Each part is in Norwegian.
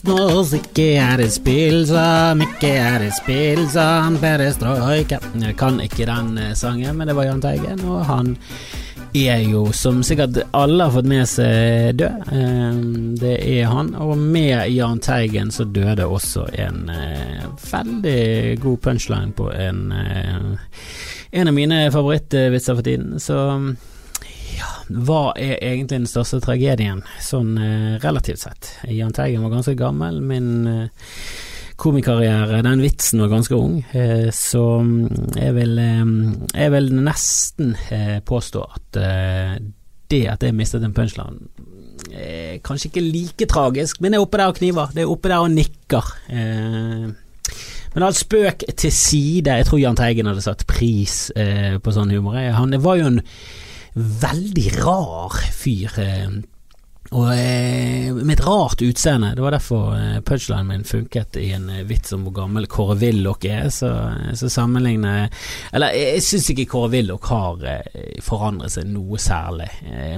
glasnost, ikke er det spill som, ikke er det spill som perestrojka. Jeg kan ikke den eh, sangen, men det var Jahn Teigen, og han er jo, som sikkert alle har fått med seg, død. Eh, det er han, og med Jahn Teigen så døde også en eh, veldig god punchline på en en av mine favorittvitser for tiden. Så ja, hva er egentlig den største tragedien, sånn eh, relativt sett? Jahn Teigen var ganske gammel, min eh, komikarriere, den vitsen var ganske ung, eh, så mm, jeg vil, jeg vil nesten påstå at det at jeg mistet en punchline kanskje ikke like tragisk, men det er oppe der og kniver, det er oppe der og nikker. men all spøk til side, jeg tror Jahn Teigen hadde satt pris på sånn humor. Han var jo en veldig rar fyr. Eh, og eh, med et rart utseende. Det var derfor eh, punchlinen min funket i en vits om hvor gammel Kåre Willoch er. Så, så sammenligner Eller jeg syns ikke Kåre Willoch har forandret seg noe særlig.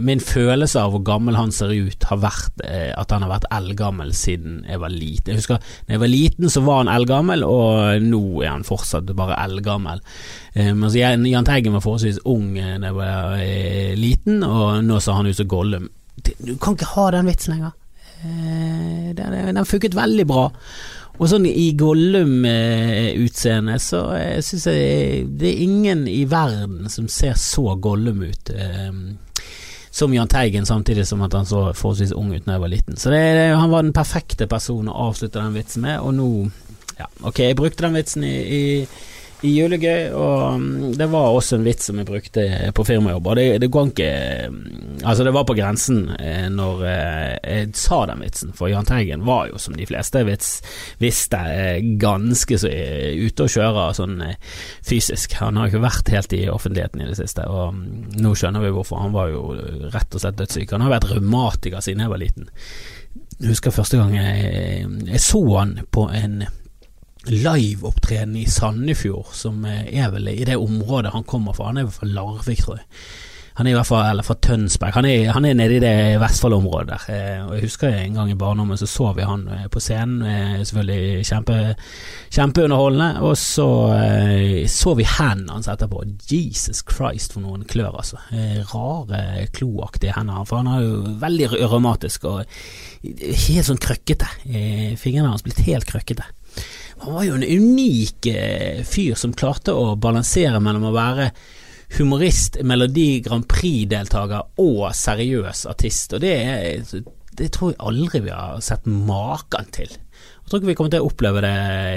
Min følelse av hvor gammel han ser ut, har vært at han har vært eldgammel siden jeg var liten. Jeg husker da jeg var liten så var han eldgammel, og nå er han fortsatt bare eldgammel. men så Jahn Teigen var forholdsvis ung da jeg var eh, liten, og nå ser han ut som Gollum. Du kan ikke ha den vitsen lenger. Uh, den, den funket veldig bra. Og sånn i Gollum-utseende så uh, syns jeg det er ingen i verden som ser så Gollum ut. Uh, som Jahn Teigen, samtidig som at han så forholdsvis ung ut da jeg var liten. Så det, han var den perfekte personen å avslutte den vitsen med, og nå Ja, ok, jeg brukte den vitsen i, i i julegøy, og mm, det var også en vits som jeg brukte på firmajobb. Og det, det går ikke mm, Altså, det var på grensen eh, når eh, jeg sa den vitsen, for Jahn Teigen var jo, som de fleste vits, visste, eh, ganske så ute å kjøre sånn fysisk. Han har ikke vært helt i offentligheten i det siste, og mm, nå skjønner vi hvorfor. Han var jo rett og slett dødssyk. Han har vært revmatiker siden jeg var liten. Jeg husker første gang jeg, jeg så han på en liveopptreden i Sandefjord, som er vel i det området han kommer fra. Han er fra Larvik, tror jeg. Han er i hvert fall eller fra Tønsberg. Han er, han er nede i det Vestfold-området der. Eh, og Jeg husker en gang i barndommen så så vi han eh, på scenen, eh, selvfølgelig kjempe, kjempeunderholdende. Og så så vi hendene hans etterpå. Jesus Christ, for noen klør, altså. Rare, kloaktige hender. For han er jo veldig rømatisk og helt sånn krøkkete. Fingrene hans blitt helt krøkkete. Han var jo en unik eh, fyr som klarte å balansere mellom å være humorist, Melodi Grand Prix-deltaker og seriøs artist, og det, det, tror jeg aldri vi har sett maken til. Jeg tror ikke vi kommer til å oppleve det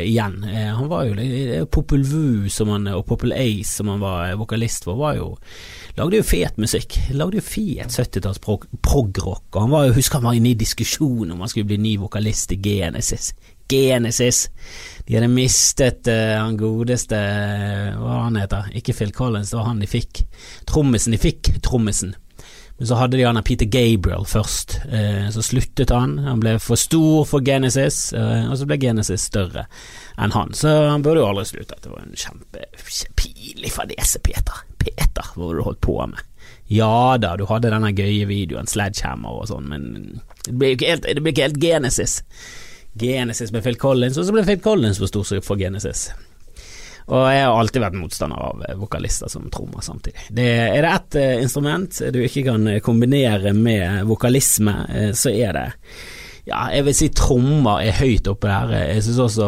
igjen. Eh, han var jo Popul Vu og Popul Ace som han var vokalist for, var jo lagde jo fet musikk. Lagde jo fet 70-talls prog-rock, og han var jo, husker han var inne i diskusjon om han skulle bli ny vokalist i Genesis. Genesis. De hadde mistet uh, han godeste Hva han heter Ikke Phil Collins, det var han de fikk. Trommisen. De fikk trommisen. Men så hadde de han Peter Gabriel først. Uh, så sluttet han. Han ble for stor for Genesis, uh, og så ble Genesis større enn han. Så han burde jo aldri sluttet. Det var en kjempepinlig fadese, Peter. Peter, hva har du holdt på med? Ja da, du hadde denne gøye videoen, Sledgehammer og sånn, men det ble ikke helt, det ble ikke helt Genesis. Genesis med Phil Collins, og så ble Phil Collins for stor for Genesis. Og jeg har alltid vært motstander av eh, vokalister som trommer samtidig. Det, er det ett uh, instrument du ikke kan eh, kombinere med vokalisme, så er det Ja, jeg vil si trommer er høyt oppe der. Jeg syns også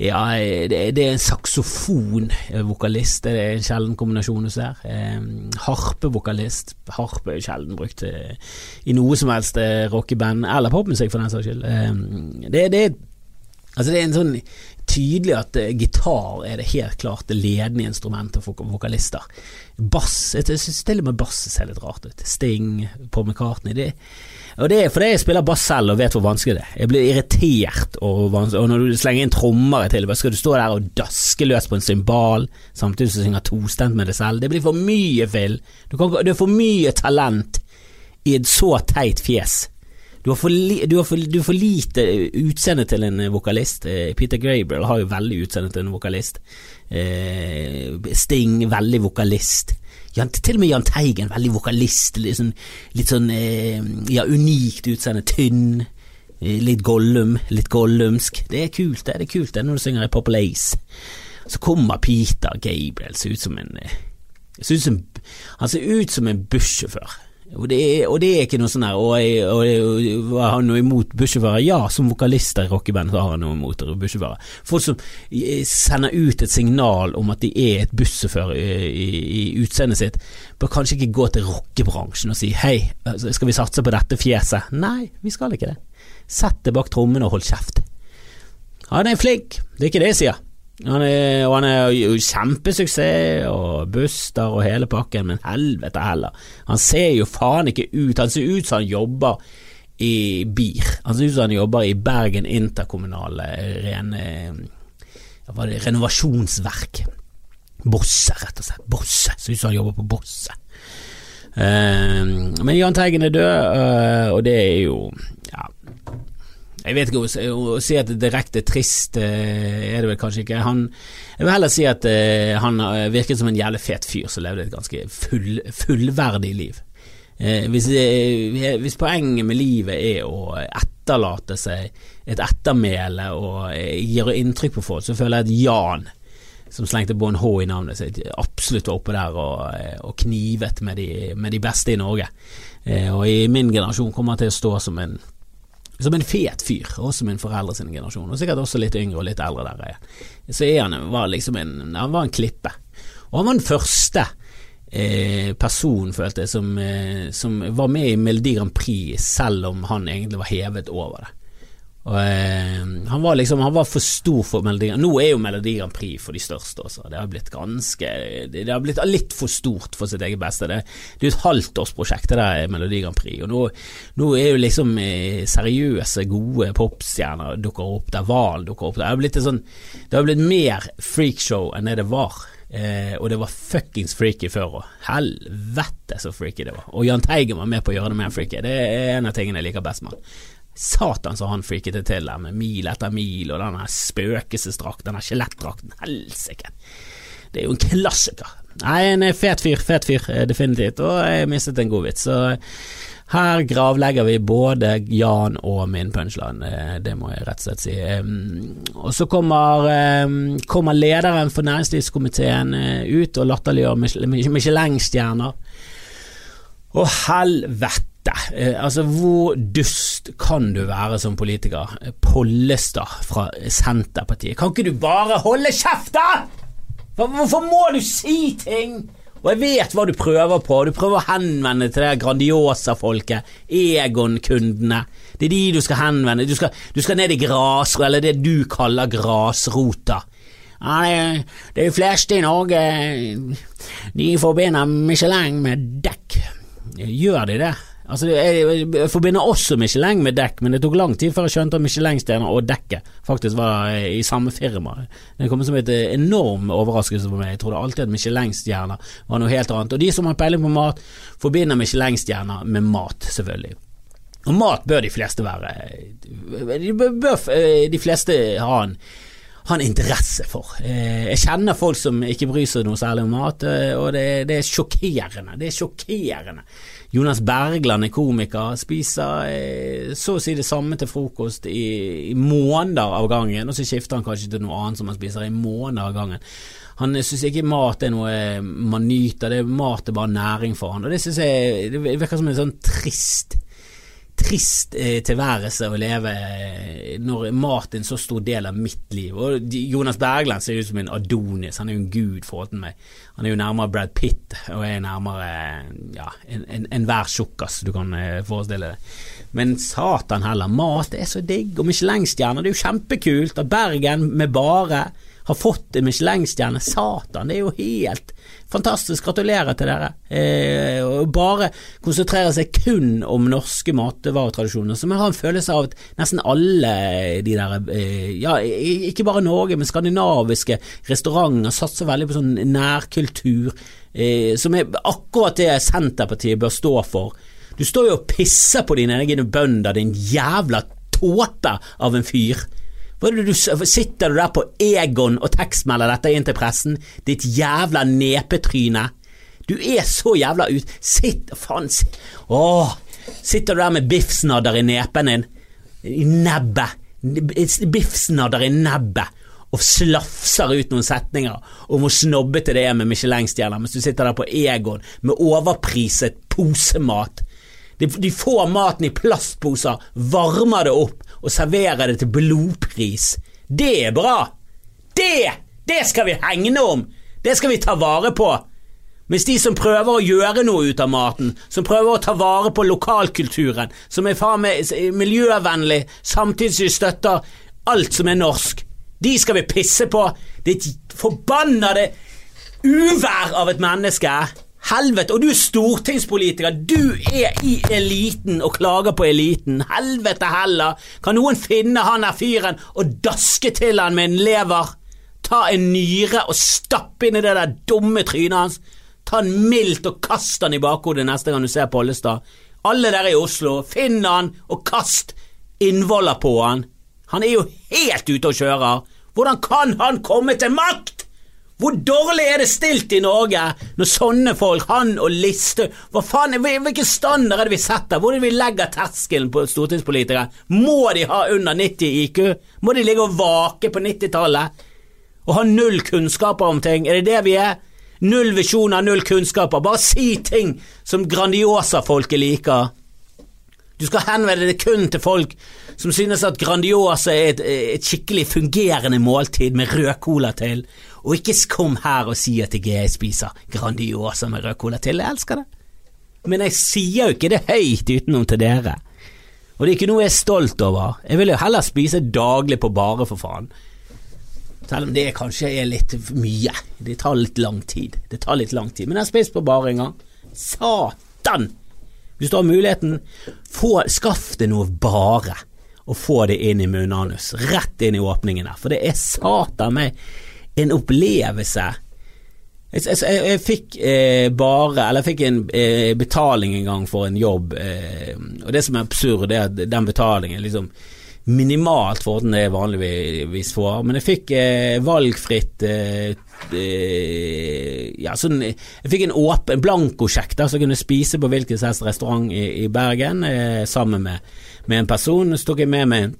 ja, det, er en saksofonvokalist, det er en sjelden kombinasjon hos der. Eh, harpevokalist. Harpe er sjelden brukt eh, i noe som helst eh, rockeband, eller popmusikk for den saks skyld. Eh, det, det, altså det er en sånn tydelig at uh, gitar er det helt klart det ledende instrumentet for vokalister. Bass, jeg synes til og med bass ser litt rart ut. Sting, Paul McCartney. Det, og det er fordi jeg spiller bass selv og vet hvor vanskelig det er. Jeg blir irritert, og, og når du slenger inn trommer til, skal du stå der og daske løs på en cymbal samtidig som du synger tostemt med deg selv. Det blir for mye, Phil. Du, kan, du er for mye talent i et så teit fjes. Du har, for, du, har for, du har for, lite utseende til en vokalist. Eh, Peter Grabriel har jo veldig utseende til en vokalist. Eh, Sting, veldig vokalist. Jan, til og med Jahn Teigen, veldig vokalist. Litt sånn, litt sånn eh, ja, unikt utseende. Tynn. Litt Gollum, litt gollumsk. Det er kult, det. Det er kult det når du synger i Purple Ace. Så kommer Peter Gabriel, ser ut som en ser ut som, Han ser ut som en bussjåfør. Og det, er, og det er ikke noe sånn her og, og, og, Har noe imot bussjåfører? Ja, som vokalister i rockeband har jeg noe imot bussjåfører. Folk som sender ut et signal om at de er et bussjåfør i, i, i utseendet sitt, bør kanskje ikke gå til rockebransjen og si hei, skal vi satse på dette fjeset? Nei, vi skal ikke det. Sett det bak trommene og hold kjeft. Han er flink, det er ikke det jeg sier. Han er, og han er jo kjempesuksess og Buster og hele pakken, men helvete heller. Han ser jo faen ikke ut Han ser ut som han jobber i BIR. Han ser ut som han jobber i Bergen interkommunale rene Hva det, renovasjonsverk. Bosse, rett og slett. Bosse. Ser ut som han jobber på Bosse. Uh, men Jahn Teigen er død, uh, og det er jo ja, jeg vet ikke å, si at det direkte trist eh, er det vel kanskje ikke. Han, jeg vil heller si at uh, han virket som en jævlig fet fyr som levde et ganske full, fullverdig liv. Hvis, hvis, poenget med livet er å etterlate seg et ettermæle og gjøre inntrykk på folk, så føler jeg at Jan, som slengte på en H i navnet sitt, absolutt var oppe der og, og knivet med de, med de, beste i Norge. og i min generasjon kommer han til å stå som en som en fet fyr, også min foreldre sin generasjon, og sikkert også litt yngre og litt eldre der. Så er han var liksom en, han var en klippe. Og han var den første eh, personen, følte jeg, som, eh, som var med i Melodi Grand Prix, selv om han egentlig var hevet over det. Og, eh, han var liksom Han var for stor for Melodi Grand Nå er jo Melodi Grand Prix for de største også. Det har blitt ganske Det, har blitt litt for stort for sitt eget beste. Det, det er et et halvtårsprosjekt, det der Melodi Grand Prix. Og nå, nå er jo liksom eh, seriøse, gode popstjerner dukker opp der. Val dukker opp der. Det har blitt, sånn, det har blitt mer freakshow enn det det var. Eh, og det var fuckings freaky før òg. Helvete så freaky det var. Og Jahn Teigen var med på å gjøre det mer freaky. Det er en av tingene jeg liker best med han. Satan så han freaket det til der med mil etter mil og denne spøkelsesdrakten, denne skjelettdrakten. Helsike. Det er jo en klassiker. Nei, en fet fyr, fet fyr, eh, definitivt. Og jeg mistet en god vits. Så her gravlegger vi både Jan og min punchline, eh, det må jeg rett og slett si. Og så kommer, kommer lederen for næringslivskomiteen eh, ut og latterliggjør Michelin-stjerner. Å, helvete! Eh, altså, hvor dust kan du være som politiker? Pollestad fra Senterpartiet. Kan ikke du bare holde kjeft, da?! Hvorfor må du si ting? Og jeg vet hva du prøver på. Du prøver å henvende til det Grandiosa-folket. Egon-kundene. Det er de du skal henvende. Du skal, du skal ned i grasrota, eller det du kaller grasrota. Ja, det, er fleste i Norge De forbinder Michelin med dekk. Gjør de det? Altså, jeg, jeg forbinder også Michelin med dekk, men det tok lang tid før jeg skjønte at Michelin-stjerner og dekket faktisk var i samme firma. Det kom som et enorm overraskelse for meg. Jeg trodde alltid at Michelin-stjerner var noe helt annet. Og de som har peiling på mat, forbinder Michelin-stjerner med mat, selvfølgelig. Og mat bør de fleste være De bør eh, de fleste ha en ha en interesse for. Eh, jeg kjenner folk som ikke bryr seg noe særlig om mat, eh, og det, det er sjokkerende. Det er sjokkerende Jonas Bergland er komiker, spiser eh, så å si det samme til frokost i, i måneder av gangen, og så skifter han kanskje til noe annet som han spiser i måneder av gangen. Han syns ikke mat er noe man nyter, det er mat er bare næring for han, og det syns jeg det virker som en sånn trist trist eh, tilværelse å leve eh, når mat er en så stor del av mitt liv. Og Jonas Bergland ser ut som en Adonis, han er jo en gud forhold til meg. Han er jo nærmere Brad Pitt og er nærmere ja, enhver en, en tjukkas du kan eh, forestille deg. Men satan heller, mat er så digg, og Michelin-stjerner, det er jo kjempekult at Bergen med bare har fått en Michelin-stjerne. Satan, det er jo helt fantastisk. Gratulerer til dere. Eh, bare konsentrere seg kun om norske matvaretradisjoner, som jeg har en følelse av at nesten alle de der, eh, ja, ikke bare Norge, men skandinaviske restauranter satser veldig på sånn nærkultur, eh, som er akkurat det Senterpartiet bør stå for. Du står jo og pisser på dine egne bønder, din jævla tåte av en fyr. Du, sitter du der på Egon og tekstmelder dette inn til pressen, ditt jævla nepetryne? Du er så jævla ut... Sitt Faen Åh, Sitter du der med biffsnadder i nepen din? i nebbet, biffsnadder i nebbet, og slafser ut noen setninger om hvor snobbete det er med Michelin-stjerner, mens du sitter der på Egon med overpriset posemat. De, de får maten i plastposer, varmer det opp og serverer det til blodpris. Det er bra! Det! Det skal vi hegne om! Det skal vi ta vare på! Mens de som prøver å gjøre noe ut av maten, som prøver å ta vare på lokalkulturen, som er faen meg miljøvennlig, samtidig støtter alt som er norsk, de skal vi pisse på! Det er et forbannede uvær av et menneske! Helvete! Og du er stortingspolitiker! Du er i eliten og klager på eliten! Helvete heller! Kan noen finne han der fyren og daske til han med en lever? Ta en nyre og stappe inn i det der dumme trynet hans. Ta han mildt og kast han i bakhodet neste gang du ser Pollestad. Alle der i Oslo, finn han og kast innvoller på han. Han er jo helt ute og kjører. Hvordan kan han komme til makt?! Hvor dårlig er det stilt i Norge når sånne folk, han og Liste Hva faen, Hvilken standard er det vi setter? Hvor er det vi legger terskelen på stortingspolitikere? Må de ha under 90 IQ? Må de ligge og vake på 90-tallet? Og ha null kunnskaper om ting? Er det det vi er? Null visjoner, null kunnskaper. Bare si ting som Grandiosa-folket liker. Du skal henvende deg kun til folk som synes at Grandiosa er et, et skikkelig fungerende måltid med rød cola til, og ikke kom her og si at jeg spiser Grandiosa med rød cola til. Jeg elsker det. Men jeg sier jo ikke det høyt utenom til dere. Og det er ikke noe jeg er stolt over. Jeg vil jo heller spise daglig på bare, for faen. Selv om det kanskje er litt mye. Det tar litt lang tid. Det tar litt lang tid. Men jeg har spist på bare en gang. Satan! Hvis du har muligheten, få, skaff deg noe bare, og få det inn i munnanus. Rett inn i åpningen der. For det er satan meg en opplevelse. Jeg, jeg, jeg, jeg fikk eh, bare Eller jeg fikk en eh, betaling en gang for en jobb, eh, og det som er absurd, er at den betalingen liksom minimalt for den jeg vanligvis får, men jeg fikk eh, valgfritt eh, Eh, ja, sånn, Jeg fikk en åpen blankosjekk så jeg kunne spise på hvilken som helst restaurant i, i Bergen eh, sammen med, med, en person. Så tok jeg med meg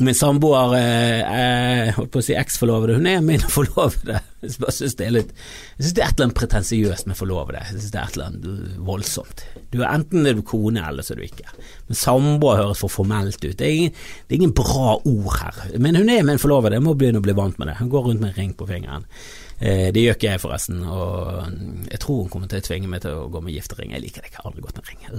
Min samboer, eh, holdt på å si eksforlovede, hun er min forlovede. Jeg bare synes det er litt Jeg synes det er et eller annet pretensiøst med forlovede. Jeg synes det er et eller annet voldsomt. Du er Enten er du kone, eller så er du ikke. Men samboer høres for formelt ut. Det er, ingen, det er ingen bra ord her. Men hun er min forlovede, jeg må begynne å bli vant med det. Hun går rundt med en ring på fingeren. Eh, det gjør ikke jeg, forresten, og jeg tror hun kommer til å tvinge meg til å gå med giftering. Jeg liker det ikke, jeg aldri gått med ring. Jeg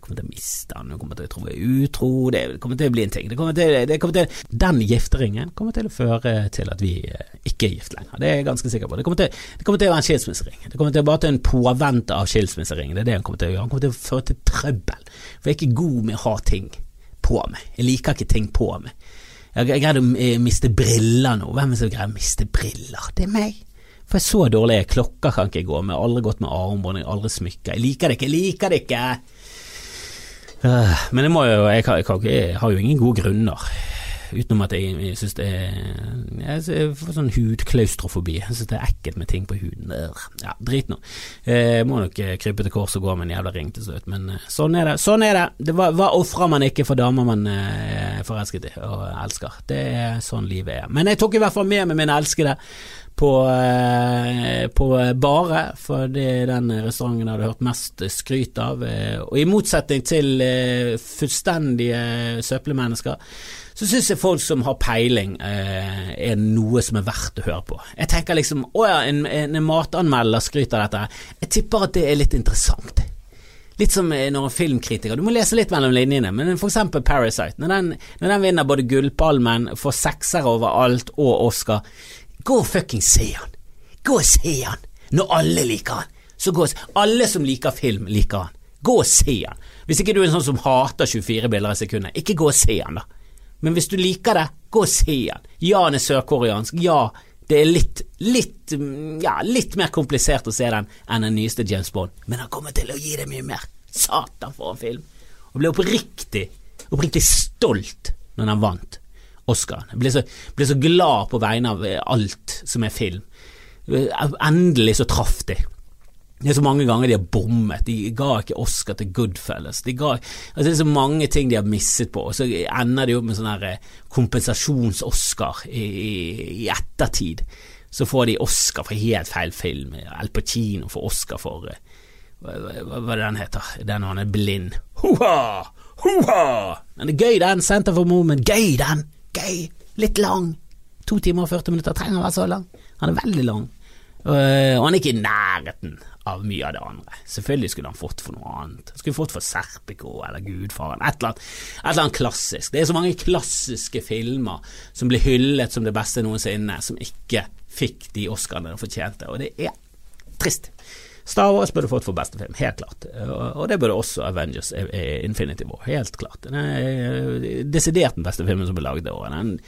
kommer til å miste den, hun kommer til å tro jeg er utro, det kommer til å bli en ting. Til, til, den gifteringen kommer til å føre til at vi eh, ikke er gift lenger, det er jeg ganske sikker på. Det kommer til, det kommer til å være en skilsmissering. Det kommer til å bare til en påvente av skilsmissering, det er det hun kommer til å gjøre. Han kommer til å føre til trøbbel, for jeg er ikke god med å ha ting på meg. Jeg liker ikke ting på meg. Jeg greide å eh, miste briller nå. Hvem er det som greier å miste briller? Det er meg. For jeg er så dårlig, Klokka kan ikke gå med, aldri gått med armbånd, aldri smykker. Jeg liker det ikke, jeg liker det ikke! Øh, men jeg må jo, jeg, kan, jeg, kan, jeg har jo ingen gode grunner. Utenom at jeg, jeg syns det er Jeg får sånn hudklaustrofobi. Jeg syns det er ekkelt med ting på huden. Ja, drit nå. Jeg må nok eh, krype til kors og gå med en jævla ring til slutt, men eh, sånn er det. Sånn er det. det hva, hva ofrer man ikke for damer man er eh, forelsket i og elsker? Det er sånn livet er. Men jeg tok i hvert fall med meg min elskede på, på Bare, for det er den restauranten jeg hadde hørt mest skryt av. Og i motsetning til fullstendige søppelmennesker så syns jeg folk som har peiling, eh, er noe som er verdt å høre på. Jeg tenker liksom å ja, en, en matanmelder skryter av dette. Jeg tipper at det er litt interessant. Litt som når en filmkritiker, du må lese litt mellom linjene, men for eksempel Parasite. Når den, når den vinner både Gullpalmen, får seksere overalt og Oscar, gå og fuckings se han! Gå og se han! Når alle liker han, så gå og se Alle som liker film, liker han. Gå og se han. Hvis ikke du er en sånn som hater 24 bilder i sekundet, ikke gå og se han, da. Men hvis du liker det, gå og se han. Ja, han er sørkoreansk. Ja, det er litt, litt, ja, litt mer komplisert å se den enn den nyeste James Bond, men han kommer til å gi deg mye mer. Satan, for en film! Og ble oppriktig, oppriktig stolt når han vant Oscar. Jeg ble så, ble så glad på vegne av alt som er film. Endelig så traff de. Det er så mange ganger de har bommet. De ga ikke Oscar til Goodfellas. De ga, altså det er så mange ting de har misset på, og så ender de opp med sånn eh, kompensasjons-Oscar i, i, ettertid. Så får de Oscar for helt feil film. Al Pacino får Oscar for eh, hva, hva, hva den heter Den han er blind. Hoa! Hoa! Den er gøy, den. Center for Moment. Gøy, den. Gøy. Litt lang. To timer og 40 minutter. Trenger å være så lang. Han er veldig lang. Uh, og han er ikke i nærheten av mye av det andre. Selvfølgelig skulle han fått for noe annet. Han skulle fått for Serpico eller Gudfaren. Et eller, annet, et eller annet klassisk. Det er så mange klassiske filmer som blir hyllet som det beste noensinne, som ikke fikk de Oscarene de fortjente, og det er trist. Star Wars burde fått for beste film, helt klart. Og det burde også Avengers Infinity War, helt klart. Den er desidert den beste filmen som ble laget det året.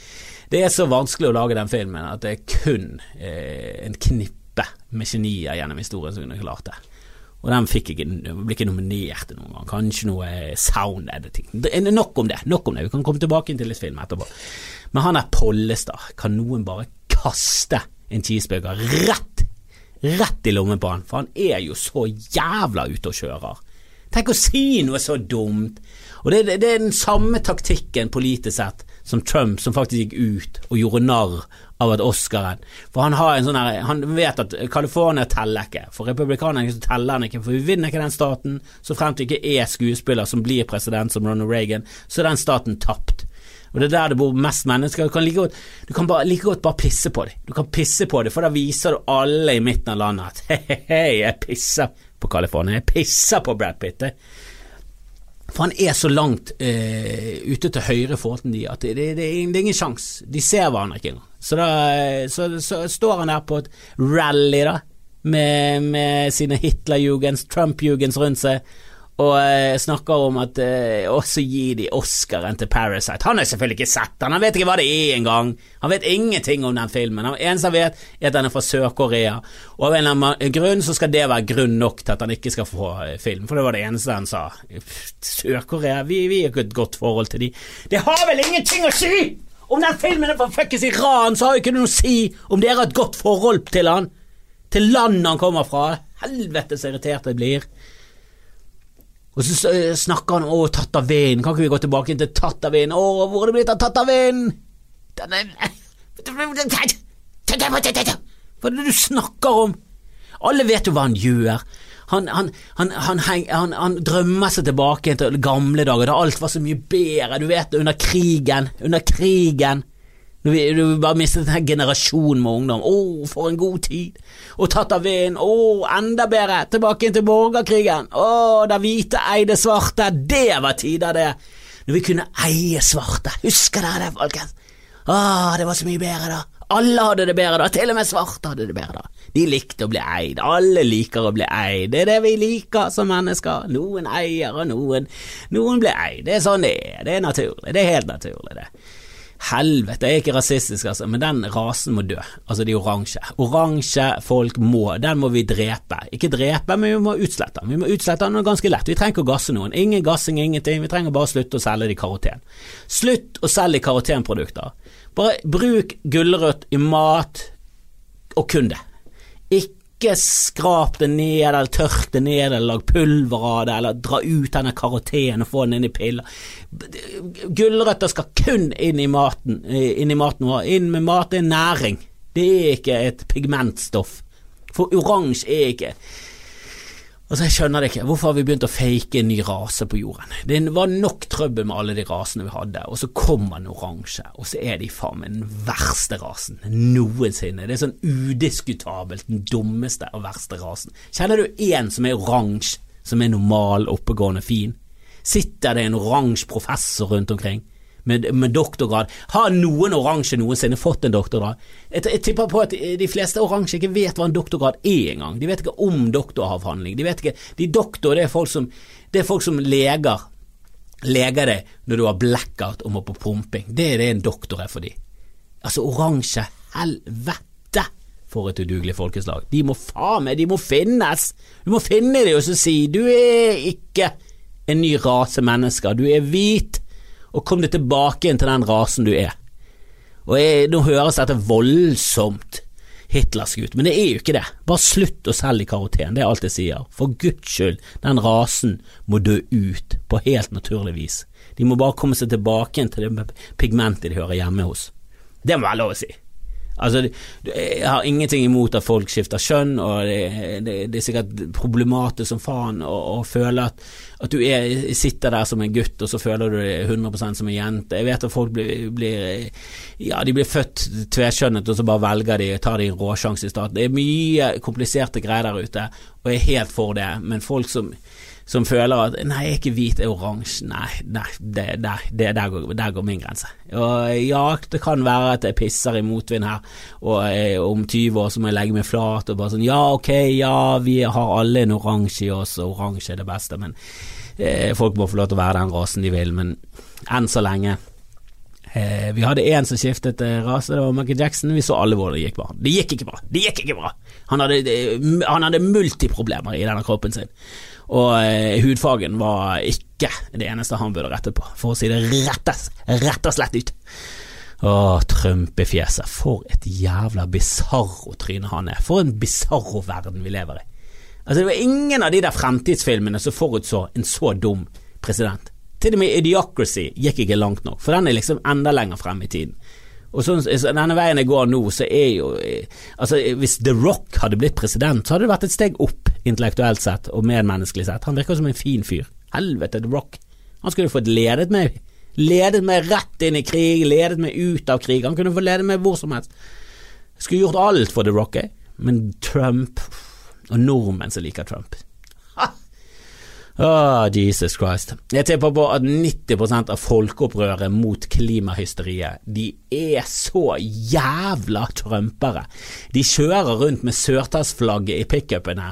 Det er så vanskelig å lage den filmen at det er kun eh, en knippe med genier gjennom historien som kunne klart det. Og den fikk ikke, ble ikke nominert noen gang. Kanskje noe sound editing. Nok om det. nok om det, Vi kan komme tilbake til litt film etterpå. Men han er Pollestad. Kan noen bare kaste en cheeseburger rett, rett i lommen på han? For han er jo så jævla ute og kjører. Tenk å si noe så dumt. Og det, det, det er den samme taktikken politisk sett som Trump, som faktisk gikk ut og gjorde narr av at Oscaren For han har en sånn her Han vet at California teller ikke. For republikanerne teller han ikke, for vi vinner ikke den staten. Så fremt det ikke er skuespiller som blir president som Ronald Reagan, så er den staten tapt. Og det er der det bor mest mennesker. Du kan like godt, du kan bare, like godt bare pisse på dem. Du kan pisse på dem, for da viser du alle i midten av landet at hei, hei, jeg pisser på California. Jeg pisser på Brad Pitt. For han er så langt eh, ute til høyre for de at det, det, det, det er ingen sjanse. De ser hverandre ikke engang. Så, da, så, så, står han der på et rally da, med, med sine Hitlerjugends, Trump-jugends rundt seg, og eh, snakker om at eh, også gi de Oscaren til Parasite. Han har selvfølgelig ikke sett den, han vet ikke hva det er engang. Han vet ingenting om den filmen. Han eneste han vet, er at den er fra Sør-Korea, og av en eller annen grunn så skal det være grunn nok til at han ikke skal få eh, film, for det var det eneste han sa. Sør-Korea, vi, vi har ikke et godt forhold til de. Det har vel ingenting å si! Om den filmen er fra fuckings Iran, så har jo ikke noe å si om dere har et godt forhold til han. Til landet han kommer fra. Helvete så irritert jeg blir. Og så snakker han om 'Å, Tattavin', kan ikke vi gå tilbake til Tattavin? Å, hvor er det blitt av Tattavin? Hva er det du snakker om? Alle vet jo hva han gjør. Han, han, han, han, drømmer seg tilbake til gamle dager da alt var så mye bedre. Du vet, under krigen. Under krigen. Du, du bare mistet en generasjon med ungdom. Å, oh, for en god tid! Og tatt av vind. Å, oh, enda bedre! Tilbake inn til borgerkrigen. Å, oh, da hvite eide svarte. Det var tider, det! Når vi kunne eie svarte. Husker dere det, folkens? Å, det var så mye bedre da. Alle hadde det bedre da, til og med svarte hadde det bedre da. De likte å bli eid, alle liker å bli eid, det er det vi liker som mennesker. Noen eier, og noen, noen blir eid. Det er sånn det er, det er naturlig, det er helt naturlig, det. Helvete, jeg er ikke rasistisk, altså, men den rasen må dø. Altså de oransje. Oransje folk må, den må vi drepe. Ikke drepe, men vi må utslette den. Vi må utslette den ganske lett. Vi trenger ikke å gasse noen. Ingen gassing, ingenting. Vi trenger bare å slutte å selge de karoten. Slutt å selge karotenprodukter. Bare bruk gulrøtt i mat, og kun det. Ikke ikke skrap det ned, eller tørk det ned, eller lag pulver av det, eller dra ut denne karotenen og få den inn i piller. Gulrøtter skal kun inn i maten, inn i maten vår. Inn med mat er næring, det er ikke et pigmentstoff. For oransje er ikke Altså, jeg skjønner det ikke. Hvorfor har vi begynt å fake en ny rase på jorden? Det var nok trøbbel med alle de rasene vi hadde, og så kommer den oransje, og så er de faen meg den verste rasen noensinne. Det er sånn udiskutabelt den dummeste og verste rasen. Kjenner du én som er oransje, som er normal, oppegående, fin? Sitter det en oransje professor rundt omkring? Med, med doktorgrad. Har noen oransje noensinne fått en doktorgrad? Jeg, jeg, tipper på at de fleste oransje ikke vet hva en doktorgrad er engang. De vet ikke om doktoravhandling. De vet ikke, de doktor det er folk som, det er folk som leger leger deg når du har blackout og må på pumping. Det er det en doktor er for de. Altså, oransje, helvete for et udugelig folkeslag. De må faen meg, de må finnes! Du må finne dem og så si du er ikke en ny rase mennesker, du er hvit, og kom deg tilbake inn til den rasen du er. Og jeg, Nå høres dette voldsomt hitlersk ut. Men det er jo ikke det. Bare slutt å selge karoten, det er alt jeg sier. For guds skyld, den rasen må dø ut på helt naturlig vis. De må bare komme seg tilbake til det pigmentet de hører hjemme hos. Det må være lov å si. Altså, jeg har ingenting imot at folk skifter kjønn, og det, det, det er sikkert problematisk som faen å, føle at, at du er, sitter der som en gutt, og så føler du deg 100% som en jente. Jeg vet at folk blir, blir ja, de blir født tvekjønnet, og så bare velger de, tar de en råsjanse i starten. Det er mye kompliserte greier der ute, og jeg er helt for det, men folk som som føler at 'nei, jeg er ikke hvit, jeg er oransje'. Nei, nei det, det, det, der, går, der, går, min grense. Og ja, det kan være at jeg pisser i motvind her, og jeg, om 20 år så må jeg legge meg flat og bare sånn 'ja, ok, ja, vi har alle en oransje i oss, og oransje er det beste', men eh, folk må få lov til å være den rasen de vil, men enn så lenge eh, vi hadde én som skiftet eh, rase, det var Michael Jackson. Vi så alle hvor det gikk bra. Det gikk ikke bra! Det gikk ikke bra! Han hadde, han hadde multiproblemer i denne kroppen sin. Og eh, hudfargen var ikke det eneste han burde rette på, for å si det rettes, rett og slett ut. Å, Trump-fjeset, for et jævla bisarro tryne han er. For en bisarro verden vi lever i. Altså, det var ingen av de der fremtidsfilmene som forutså en så dum president. Til og med Idiocracy gikk ikke langt nok, for den er liksom enda lenger frem i tiden. Og sånn, denne veien jeg går nå, så er jo Altså, hvis The Rock hadde blitt president, så hadde det vært et steg opp intellektuelt sett og medmenneskelig sett. Han virker som en fin fyr. Helvete, The Rock. Han skulle fått ledet meg Ledet meg rett inn i krig, ledet meg ut av krig. Han kunne få ledet meg hvor som helst. Skulle gjort alt for The Rock, jeg. Men Trump Og nordmenn som liker Trump Oh, Jesus Christ. Jeg tipper på at 90% av folkeopprøret mot klimahysteriet, de er så jævla trumpere. De kjører rundt med sørtassflagget i pickupene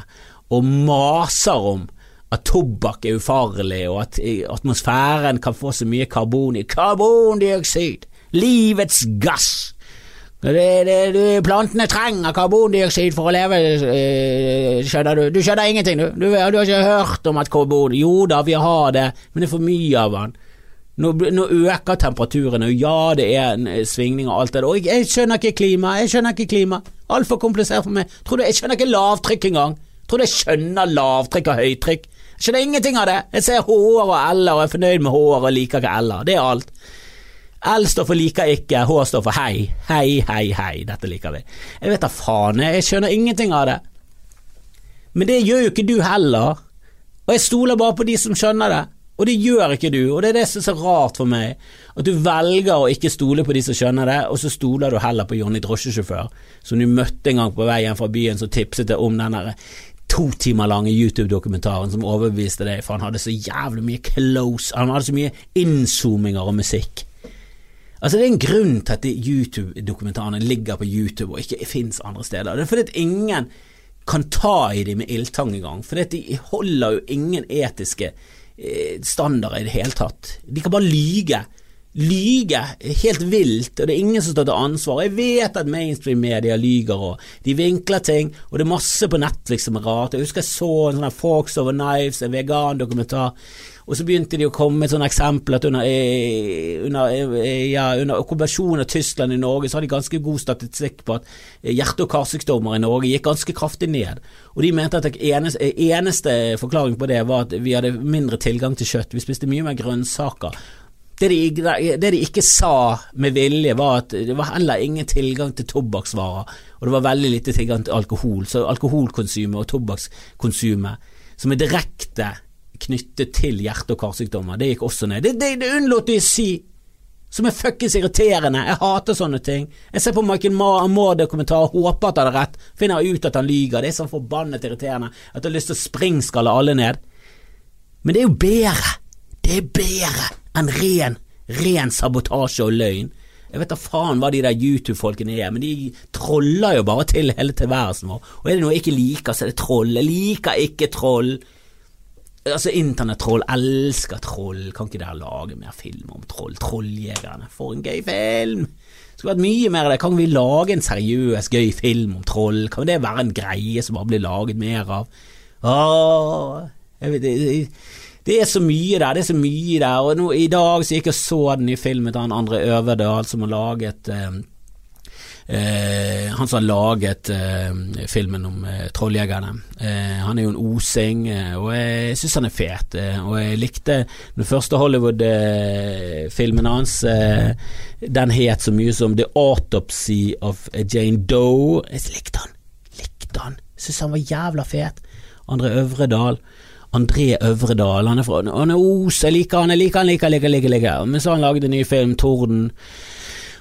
og maser om at tobakk er ufarlig, og at atmosfæren kan få så mye karbon i karbondioksid, livets gass. Det, det, det, plantene trenger karbondioksid for å leve, øh, skjønner du. Du skjønner ingenting, du. du. Du, har ikke hørt om at karbon Jo da, vi har det, men det er for mye av den. Nå, nå øker temperaturen, og ja, det er en øh, svingning og alt det der. Og jeg, jeg, skjønner ikke klima, jeg skjønner ikke klima. Altfor komplisert for meg. Tror du jeg skjønner ikke lavtrykk engang? Tror du jeg skjønner lavtrykk og høytrykk? Jeg skjønner ingenting av det. Jeg ser H-er og L-er og er fornøyd med H-er og liker ikke L-er. Det er alt. L står for liker ikke, H står for hei. Hei, hei, hei. Dette liker vi. Jeg vet da faen, jeg skjønner ingenting av det. Men det gjør jo ikke du heller. Og jeg stoler bare på de som skjønner det. Og det gjør ikke du, og det er det som er så rart for meg. At du velger å ikke stole på de som skjønner det, og så stoler du heller på Jonny drosjesjåfør, som du møtte en gang på vei hjem fra byen, som tipset deg om den to timer lange YouTube-dokumentaren som overbeviste deg, for han hadde så jævlig mye close Han hadde så mye inzoominger og musikk. Altså Det er en grunn til at YouTube-dokumentarene ligger på YouTube og ikke fins andre steder. Det er fordi at ingen kan ta i dem med ildtang engang. For de holder jo ingen etiske eh, standarder i det hele tatt. De kan bare lyge. Lyge helt vilt, og det er ingen som står til ansvar. Jeg vet at mainstream-media lyger, og de vinkler ting, og det er masse på Netflix som er rart. Jeg husker jeg så en sånn Fox Over Knives, en vegan-dokumentar og så begynte de å komme med sånne eksempler at under, eh, under, eh, ja, under okkupasjonen av Tyskland i Norge, så har de ganske god statistikk på at hjerte- og karsykdommer i Norge gikk ganske kraftig ned. Og de mente at eneste, eneste forklaring på det var at vi hadde mindre tilgang til kjøtt. Vi spiste mye mer grønnsaker. Det de, det de, ikke sa med vilje, var at det var heller ingen tilgang til tobakksvarer, og det var veldig lite tilgang til alkohol. Så alkoholkonsumet og tobakkskonsumet, som er direkte knyttet til hjerte- og karsykdommer. Det gikk også ned. Det, det, det unnlot de å si! Som er fuckings irriterende. Jeg hater sånne ting. Jeg ser på Michael Moore-dokumentar og håper at han har rett. Finner ut at han lyger. Det er sånn forbannet irriterende at jeg har lyst til å springskalle alle ned. Men det er jo bedre. Det er bedre enn ren, ren sabotasje og løgn. Jeg vet da faen hva de der YouTube-folkene er, men de troller jo bare til hele tilværelsen vår. Og er det noe jeg ikke liker, så er det troll. Jeg liker ikke troll. Altså, internettroll elsker troll. Kan ikke dere lage mer film om troll? Trolljegerne. For en gøy film! Det skulle vært mye mer av det. Kan vi lage en seriøs, gøy film om troll? Kan det være en greie som bare blir laget mer av? Åh, vet, det, det, er så mye der, det er så mye der. Og nå, i dag så gikk jeg og så den i filmen til han Andre Øverdal som har laget eh, Eh, han som har laget eh, filmen om eh, Trolljegerne. Eh, han er jo en osing, eh, og jeg syns han er fet. Og jeg likte den første Hollywood-filmen hans. den het så mye som The Autopsy of Jane Doe. Jeg likte han. Likte han. Syns han var jævla fet. André Øvredal. André Øvredal, han er fra Han er Os, jeg liker han, jeg liker han, liker, liker, liker, liker. Men så har han laget en ny film, Torden.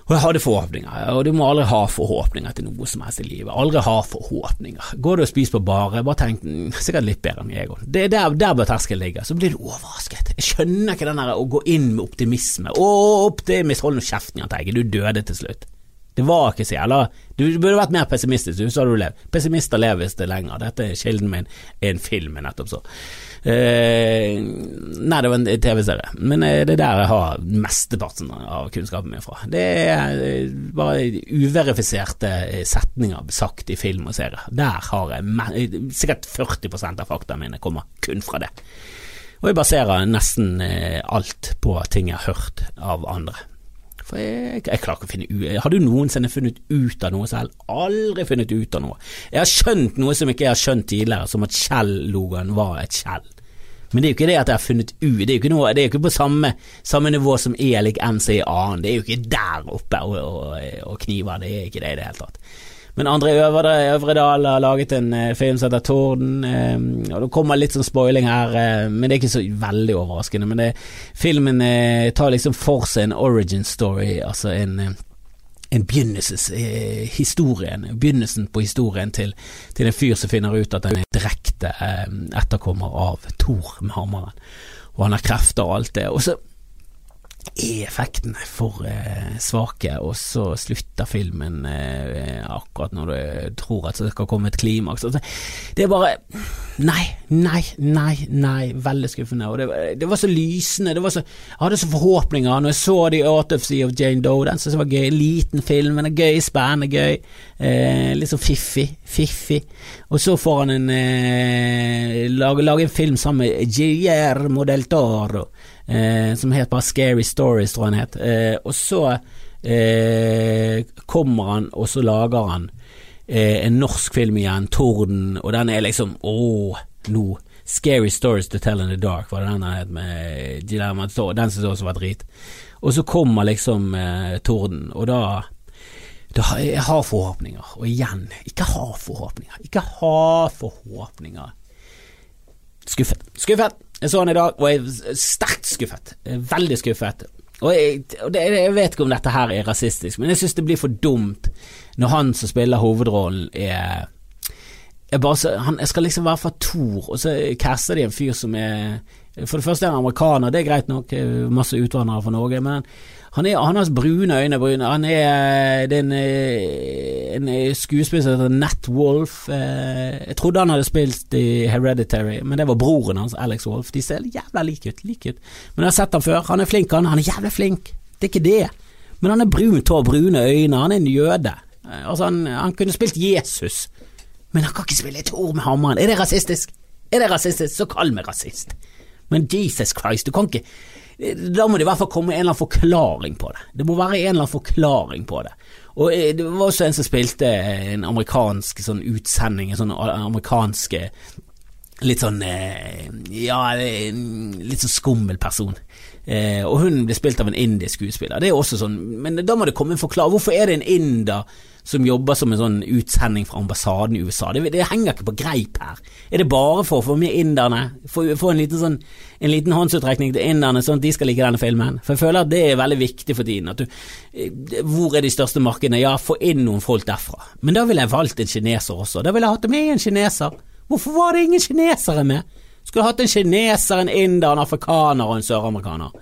Og jeg hadde forhåpninger, og du må aldri ha forhåpninger til noe som helst i livet. Aldri ha forhåpninger. Går du og spiser på bare, bare tenk sikkert litt bedre enn. Det er der, der bør terskelen ligge. Så blir du overrasket. Jeg skjønner ikke den der å gå inn med optimisme. Å, optimist, hold nå kjeften, Jahn Teigen, du døde til slutt. Det var ikke så jævla Du burde vært mer pessimistisk, du, så hadde du levd. Pessimister lever visst lenger. Dette er kilden min i en film jeg nettopp så. Eh, nei, det var en TV-serie, men eh, det er der jeg har mesteparten av kunnskapen min fra. Det er eh, bare uverifiserte eh, setninger sagt i film og serie. Der har jeg sikkert 40% av faktaene mine kommer kun fra det. Og jeg baserer nesten alt på ting jeg har hørt av andre. For jeg, jeg, klarer ikke å finne ut Har du noensinne funnet ut av noe selv? Aldri funnet ut av noe. Jeg har skjønt noe som ikke jeg har skjønt tidligere, som at Kjell-logoen var et Kjell. Men det er jo ikke det at jeg har funnet ut, det er jo ikke, noe, det er jo ikke på samme, samme nivå som E lik MC annen, det er jo ikke der oppe og, og, og kniver, det er ikke det i det hele tatt. Men André Øvredal har laget en uh, film som heter Torden, um, og det kommer litt sånn spoiling her, uh, men det er ikke så veldig overraskende. Men det, filmen tar liksom for seg en origin story, altså en en begynnelseshistorien, begynnelsen på historien til, til, en fyr som finner ut at han er direkte eh, etterkommer av Thor med hammeren, og han har krefter og alt det. Og så er effektene for eh, svake, og så slutter filmen eh, akkurat når du tror at det skal komme et klimaks. Altså, det er bare Nei, nei, nei, nei. Veldig skuffende. Og det, det var så lysende. Var så, jeg hadde så forhåpninger når jeg så The Autopsy of Jane Doe. Den syntes jeg var gøy. Liten film, men gøy, spennende, gøy. Eh, litt sånn fiffig. Fiffig. Og så får han en eh, lage, lage en film sammen med Guillermo del eh, som het bare Scary Stories, tror jeg han het. Eh, og så eh, kommer han, og så lager han eh, en norsk film igjen, Torden, og den er liksom åh, nå. Scary Stories to Tell in the Dark var det den het med Guillermo Den som også var drit. Og så kommer liksom eh, Torden, og da da, jeg har forhåpninger, og igjen, ikke ha forhåpninger. Ikke ha forhåpninger. Skuffet. Skuffet! Jeg så han i dag, og jeg er sterkt skuffet. Veldig skuffet. Og, jeg, og det, jeg, vet ikke om dette her er rasistisk, men jeg synes det blir for dumt når han som spiller hovedrollen, er, er bare han, Jeg skal liksom være fra Thor, og så caster de en fyr som er For det første er han amerikaner, det er greit nok, masse utvandrere fra Norge, men han, er, han har brune øyne. Han er, det er en, eh, en eh, skuespiller som heter Nat Wolf. Eh, jeg trodde han hadde spilt i Hereditary, men det var broren hans, Alex Wolf. De ser jævla like ut. Like ut. Men jeg har sett ham før. Han er flink, han. Han er jævlig flink. Det er ikke det. Men han er brunt hår, brune øyne. Han er en jøde. Altså, han, han kunne spilt Jesus, men han kan ikke spille et ord med hammeren. Er det rasistisk? Er det rasistisk, så kall meg rasist. Men Jesus Christ, du kan ikke da må det i hvert fall komme en eller annen forklaring på det. Det må være en eller annen forklaring på det. Og eh, Det var også en som spilte en amerikansk sånn utsending, en sånn amerikansk Litt sånn eh, Ja, litt sånn skummel person. Eh, og hun ble spilt av en indisk skuespiller. Det er også sånn, Men da må det komme en forklaring. Hvorfor er det en inder som jobber som en sånn utsending fra ambassaden i USA. Det, det, henger ikke på greip her. Er det bare for å få med inderne? Få, en, liten sånn, en liten håndsutrekning til inderne, sånn at de skal like denne filmen? For jeg føler at det er veldig viktig for tiden. Du, eh, hvor er de største markedene? Ja, få inn noen folk derfra. Men da ville jeg valgt en kineser også. Da ville jeg hatt med en kineser. Hvorfor var det ingen kinesere med? Skulle hatt en kineser, en inder, en afrikaner og en søramerikaner.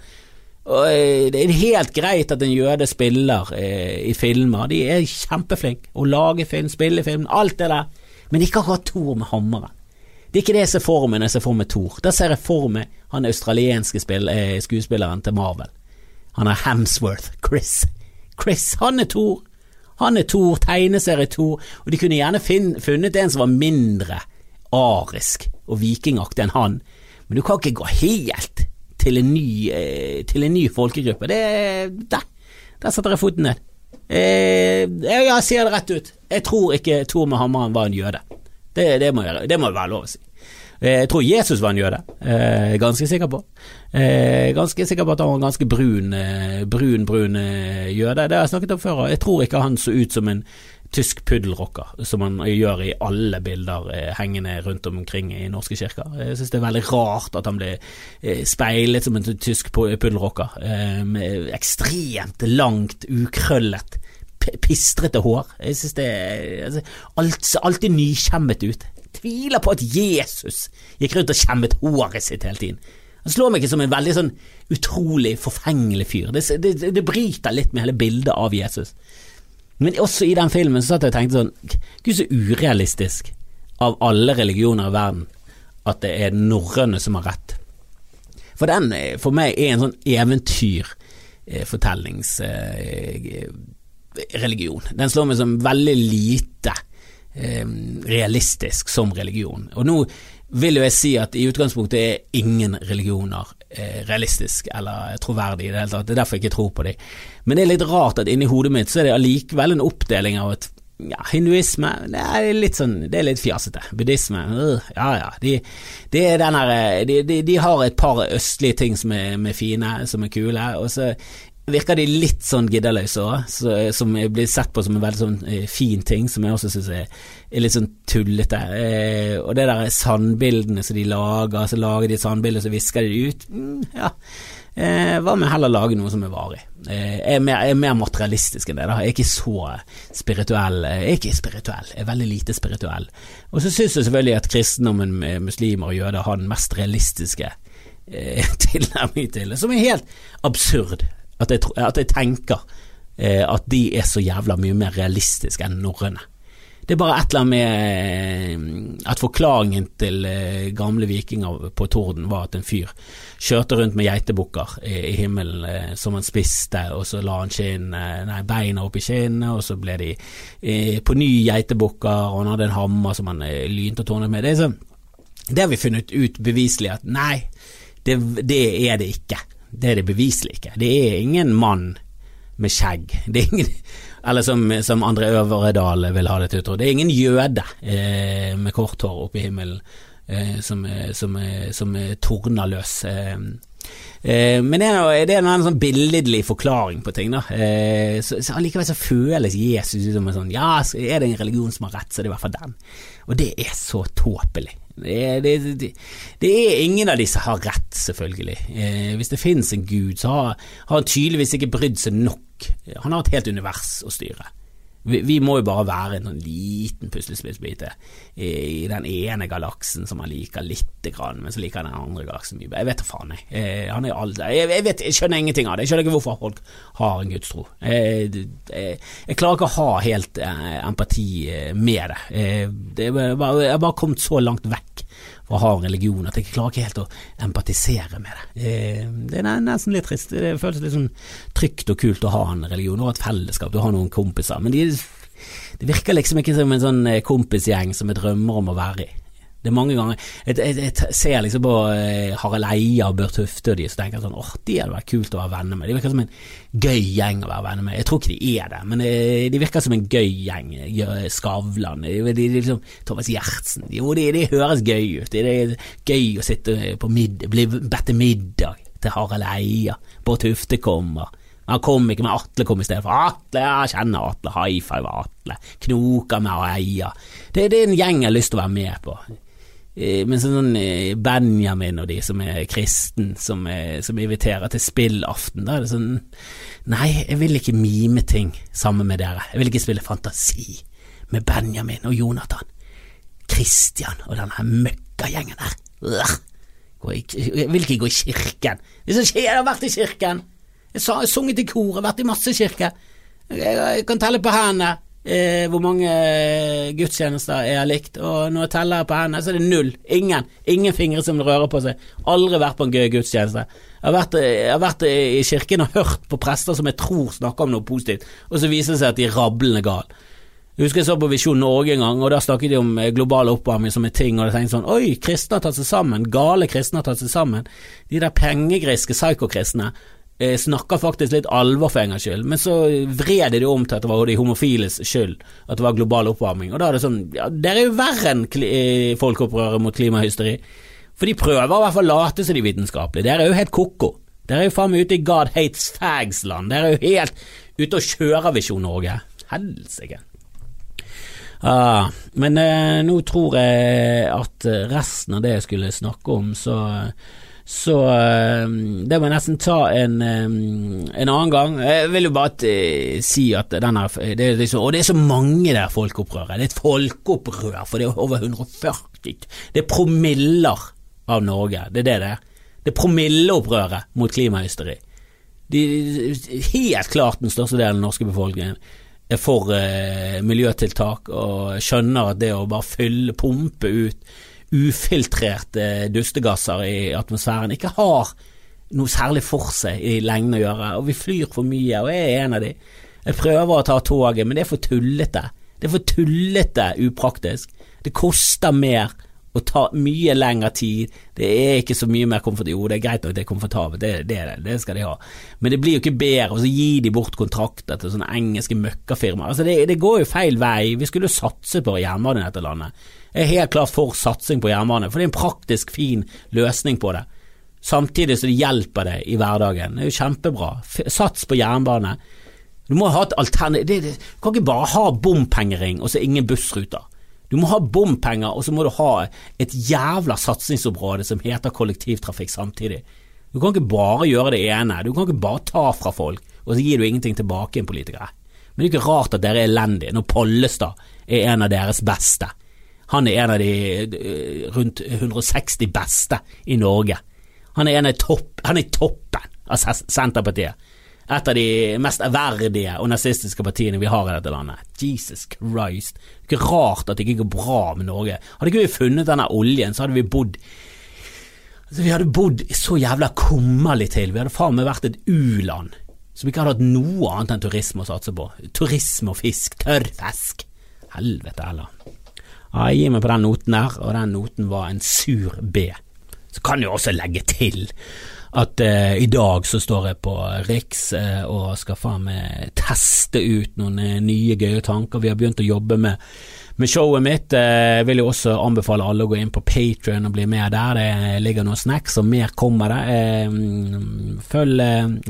Og eh, Det er helt greit at en jøde spiller eh, i filmer, de er kjempeflinke. Å lage film, spille film, alt det der. Men ikke akkurat Thor med hammeren. Det er ikke det jeg ser for meg når jeg ser for meg Thor. Da ser jeg for meg han australienske eh, skuespilleren til Marvel. Han er Hamsworth. Chris. Chris, han er Thor. Han er Thor, tegneserie-Thor, og de kunne gjerne funnet en som var mindre arisk og vikingaktig enn han, men du kan ikke gå helt til en ny, eh, til en ny folkegruppe. Det, der, der setter jeg foten ned. Eh, jeg, jeg sier det rett ut. Jeg tror ikke Tor med hammeren var en jøde. Det, det, må, jeg, det må være lov å si. Jeg tror Jesus var en jøde, eh, ganske sikker på. Eh, ganske sikker på at han var en ganske brun, eh, brun, brun eh, jøde. Det har jeg snakket om før, jeg tror ikke han så ut som en tysk puddelrocker, som han gjør i alle bilder eh, hengende rundt omkring i norske kirker. Jeg synes det er veldig rart at han ble eh, speilet som en tysk puddelrocker, eh, med ekstremt langt, ukrøllet, pistrete hår. Jeg synes det altså, alt ser alltid nykjemmet ut tviler på at Jesus gikk rundt og kjemmet håret sitt hele tiden. Han slår meg ikke som en veldig sånn utrolig forfengelig fyr. Det, det, det bryter litt med hele bildet av Jesus. Men også i den filmen så satt jeg og tenkte sånn Gud, så urealistisk av alle religioner i verden at det er norrøne som har rett. For den eh, for meg er en sånn eventyrfortellingsreligion. Eh, den slår meg som veldig lite Eh, realistisk som religion. Og nå vil jo jeg si at i utgangspunktet er ingen religioner realistisk eller troverdig i det hele tatt. Det er derfor jeg ikke tror på dem. Men det er litt rart at inni hodet mitt så er det allikevel en oppdeling av at ja, hinduisme det er litt sånn, det er litt fjasete. Buddhisme, øh, ja ja. De, de, de, de, har et par østlige ting som er, er fine, som er kule, og så virker de litt sånn giddeløse òg, som blir sett på som en veldig sånn eh, fin ting, som jeg også syns er, litt sånn tullete. Eh, og det der sandbildene som de lager, så lager de et sandbilde, så visker de det ut. Mm, ja. Eh, hva med heller lage noe som er varig? Eh, jeg, er mer, jeg, er mer, materialistisk enn det. da Jeg er ikke så spirituell. Jeg er ikke spirituell, jeg er veldig lite spirituell. Og så syns jeg selvfølgelig at kristendommen, muslimer og jøder har den mest realistiske eh, tilnærming til det, som er helt absurd. At jeg, at jeg tenker eh, at de er så jævla mye mer realistiske enn norrøne. Det er bare et eller annet med eh, at forklaringen til eh, gamle vikinger på Torden var at en fyr kjørte rundt med geitebukker i, himmelen eh, som han spiste, og så la han skinn, nei, beina opp i skinnene, og så ble de på ny geitebukker, og han hadde en hammer som han lynte og tårnet med. Det så, det har vi funnet ut beviselig at nei, det, det er det ikke. Det er det beviselig ikke. Det er ingen mann med skjegg. Det ingen, eller som, som André Øvredal vil ha det til å tro. Det er ingen jøde eh, med kort hår oppe i himmelen eh, som, som, som torner løs. Eh, eh, men det er, det en sånn billedlig forklaring på ting. da eh, så, Allikevel så føles Jesus som en sånn Ja, er det en religion som har rett, så er det i hvert fall den. Og det er så tåpelig. Det, det, det, det, er ingen av disse har rett, selvfølgelig. Eh, hvis det finnes en gud, så har, har han tydeligvis ikke brydd seg nok. Han har et helt univers å styre. Vi, vi, må jo bare være en sånn liten puslespillbit i, i den ene galaksen som han liker lite grann, men så liker han den andre galaksen mye Jeg vet da faen, jeg. Eh, han er alt, jeg, jeg, vet, jeg skjønner ingenting av det. Jeg skjønner ikke hvorfor folk har en gudstro. Jeg, eh, jeg, jeg klarer ikke å ha helt eh, empati eh, med det. Eh, det jeg har bare kommet så langt vekk fra å ha en religion at jeg klarer ikke helt å empatisere med det. Eh, det er nesten litt trist. Det føles litt sånn trygt og kult å ha en religion. og et fellesskap, du har noen kompiser. Men de, det virker liksom ikke som en sånn eh, kompisgjeng som jeg drømmer om å være i. Det er mange ganger Jeg, jeg, jeg ser liksom på uh, Harald Eia og Børt Hufte og de, så tenker jeg sånn åh, de hadde vært kult å være venner med. De virker som en gøy gjeng å være venner med. Jeg tror ikke de er det, men uh, de virker som en gøy gjeng. Skavlan, de, de, liksom, Thomas Gjertsen. Jo, de, de, høres gøy ut. Det er gøy å sitte på middag, bli bedt til middag til Harald Eia. Bård Tufte kommer. Han kom ikke, men Atle kom i stedet for. Atle, jeg kjenner Atle, high five Atle. Knoker med Eia. Det, det, er en gjeng jeg har lyst til å være med på. Eh, men sånn eh, Benjamin og de som er kristen, som, er, som inviterer til spillaften, da er det sånn Nei, jeg vil ikke mime ting sammen med dere. Jeg vil ikke spille fantasi med Benjamin og Jonathan. Christian og denne møkkagjengen der. Jeg vil ikke gå i kirken. Det som skjer, jeg har vært i kirken. Jeg har sunget i koret, vært i masse kirker. Jeg kan telle på hendene eh, hvor mange eh, gudstjenester jeg har likt, og når jeg teller på hendene, så er det null. Ingen. Ingen fingre som rører på seg. Aldri vært på en gøy gudstjeneste. Jeg har, vært, eh, jeg har vært eh, i kirken og hørt på prester som jeg tror snakker om noe positivt, og så viser det seg at de er rablende gale. Jeg husker jeg så på Visjon Norge en gang, og da snakket de om global oppvarming som en ting, og jeg tenkte sånn Oi, kristne har tatt seg sammen. Gale kristne har tatt seg sammen. De der pengegriske psykokristne eh, snakka faktisk litt alvor for en gangs skyld, men så vred de om til at det var de homofiles skyld, at det var global oppvarming. Og da er det sånn Ja, dere er jo verre enn eh, folkeopprøret mot klimahysteri. For de prøver i hvert fall å late som de vitenskapelige. Dere er jo helt ko-ko. Dere er jo faen meg ute i God hates fags-land. Dere er jo helt ute og kjører Visjon Norge. Helsike. Ah, men eh, nå tror jeg at resten av det jeg skulle snakke om, så så eh, det må jeg nesten ta en, eh, en annen gang. Jeg vil jo bare eh, si at denne det er liksom, Og det er så mange der folkeopprøret. Det er et folkeopprør, for det er over 140 Det er promiller av Norge. Det er det det er. Det er promilleopprøret mot klimahysteri. De, helt klart den største delen av den norske befolkningen er for uh, miljøtiltak og skjønner at det å bare fylle, pumpe ut ufiltrerte dustegasser i atmosfæren ikke har noe særlig for seg i lengden å gjøre, og vi flyr for mye, og jeg er en av de. Jeg prøver å ta toget, men det er for tullete. Det er for tullete upraktisk. Det koster mer og tar mye lengre tid. Det er ikke så mye mer komfort. Jo, det er greit nok det er komfortabelt, det, det, det skal de ha. Men det blir jo ikke bedre, og så gir de bort kontrakter til sånne engelske møkkafirmaer. Altså, det, det, går jo feil vei. Vi skulle jo satse på jernbane i dette landet. Jeg er helt klart for satsing på jernbane, for det er en praktisk fin løsning på det. Samtidig så det hjelper det i hverdagen. Det er jo kjempebra. Sats på jernbane. Du må ha et alternativ. Du kan ikke bare ha bompengering og så ingen bussruter. Du må ha bompenger, og så må du ha et jævla satsingsområde som heter kollektivtrafikk samtidig. Du kan ikke bare gjøre det ene, du kan ikke bare ta fra folk, og så gir du ingenting tilbake igjen, politikere. Men det er ikke rart at dere er elendige når Pollestad er en av deres beste. Han er en av de eh, rundt 160 beste i Norge. Han er, en av topp, han er toppen av Senterpartiet et av de mest ærverdige og nazistiske partiene vi har i dette landet. Jesus Christ. Det er ikke rart at det ikke går bra med Norge. Hadde ikke vi funnet denne oljen, så hadde vi bodd altså, Vi hadde bodd så jævla kummerlig til. Vi hadde faen meg vært et u-land som ikke hadde hatt noe annet enn turisme å satse på. Turisme og fisk. Tørrfisk. Helvete heller. Ja, jeg gir meg på den noten her, og den noten var en sur B. Så kan jeg også legge til at uh, i dag så står jeg på Riks uh, og skal faen meg teste ut noen uh, nye gøye tanker. Vi har begynt å jobbe med, med showet mitt. Jeg vil jo også anbefale alle å gå inn på Patrion og bli med der. Det ligger noen snacks, og mer kommer det. Følg,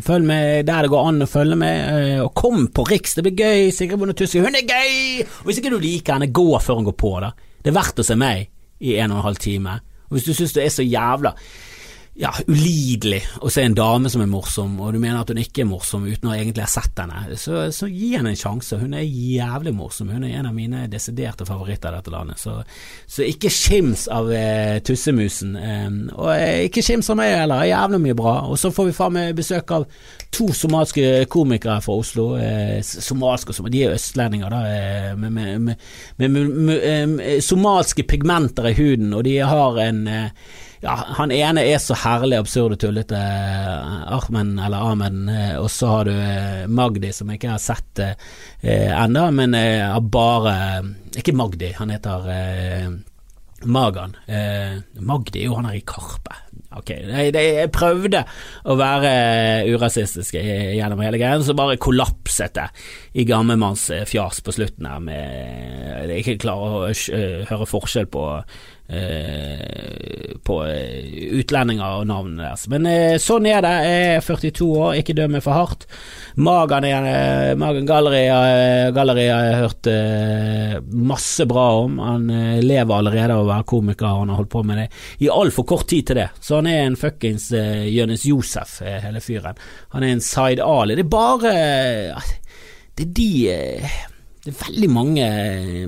følg med der det går an å følge med, og kom på Riks, det blir gøy. Sigrid Bonde Tussi, hun er gøy! Og hvis ikke du liker henne, gå før hun går på, da. Det er verdt å se meg i en og en halv time. Og hvis du syns det er så jævla ja, ulidelig å se en dame som er morsom, og du mener at hun ikke er morsom uten å egentlig ha sett henne, så, så gi henne en sjanse. Hun er jævlig morsom. Hun er en av mine desiderte favoritter i dette landet. Så, så ikke skims av eh, tussemusen. Eh, og eh, ikke skims av meg heller, jævlig mye bra. Og så får vi faen meg besøk av to somaliske komikere fra Oslo. Eh, somalske og De er østlendinger, da, eh, med, med, med, med, somalske pigmenter i huden, og de har en eh, ja, han ene er så herlig absurd og tullete, eh, Ahmed eller Ahmed, eh, og så har du eh, Magdi, som jeg ikke har sett eh, ennå, men har bare Ikke Magdi, han heter eh, Magan. Eh, Magdi er jo han her i Karpe. Ok, jeg, jeg prøvde å være urasistisk gjennom hele greia, så bare kollapset det i gammelmannsfjas på slutten her med Jeg ikke klarer å høre forskjell på Eh, på eh, utlendinger og navnene deres. Men eh, sånn er det. Jeg er 42 år, ikke døm meg for hardt. Magen, er, Magen Galleri, Galleri har jeg hørt masse bra om. Han lever allerede av å være komiker, han har holdt på med det i altfor kort tid til det. Så han er en fuckings eh, Jonis Josef, hele fyren. Han er en side-ali. Det er bare Det er de det er veldig mange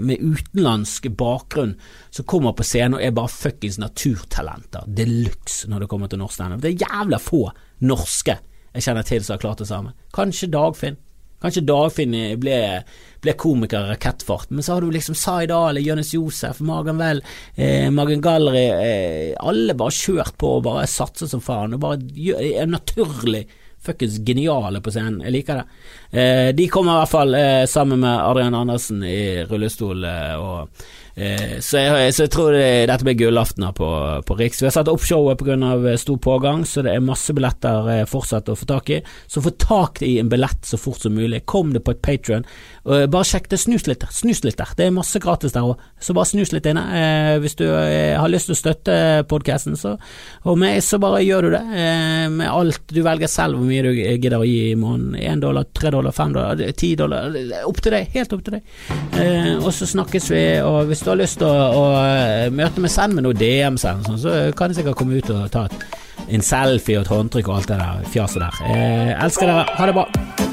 med utenlandsk bakgrunn som kommer på scenen og er bare fuckings naturtalenter Det er luxe når det kommer til norsk standup. Det er jævla få norske jeg kjenner til som har klart det samme. Kanskje Dagfinn. Kanskje Dagfinn ble, ble komiker i rakettfart, men så har du liksom Zaid Ali, Jonis Josef, Magan Well, eh, Magen Gallery eh, Alle bare kjørt på og bare satset som faen, og bare er naturlig fuckings geniale på scenen. Jeg liker det. Eh, de kommer i hvert fall eh, sammen med Adrian Andersen i rullestol. Eh, og Eh, så, jeg, så jeg tror det, dette blir gullaften på, på Riks. Vi har satt opp showet pga. På stor pågang, så det er masse billetter eh, fortsatt å få tak i. Så få tak i en billett så fort som mulig. Kom det på et Patrion. Bare sjekk det, snus litt. Snus litt der. Det er masse gratis der òg, så bare snus litt inne. Hvis du har lyst til å støtte podkasten, og meg, så bare gjør du det. Med alt du velger selv hvor mye du gidder å gi i måneden. Én dollar, tre dollar, fem dollar, ti dollar. Opp til deg. Helt opp til deg. Og så snakkes vi. og hvis du har lyst til å, å, eh, møte meg, send meg noe eller sånn, så kan jeg sikkert komme ut og ta en selfie og et håndtrykk og alt det der fjaset der. Jeg elsker dere. Ha det bra.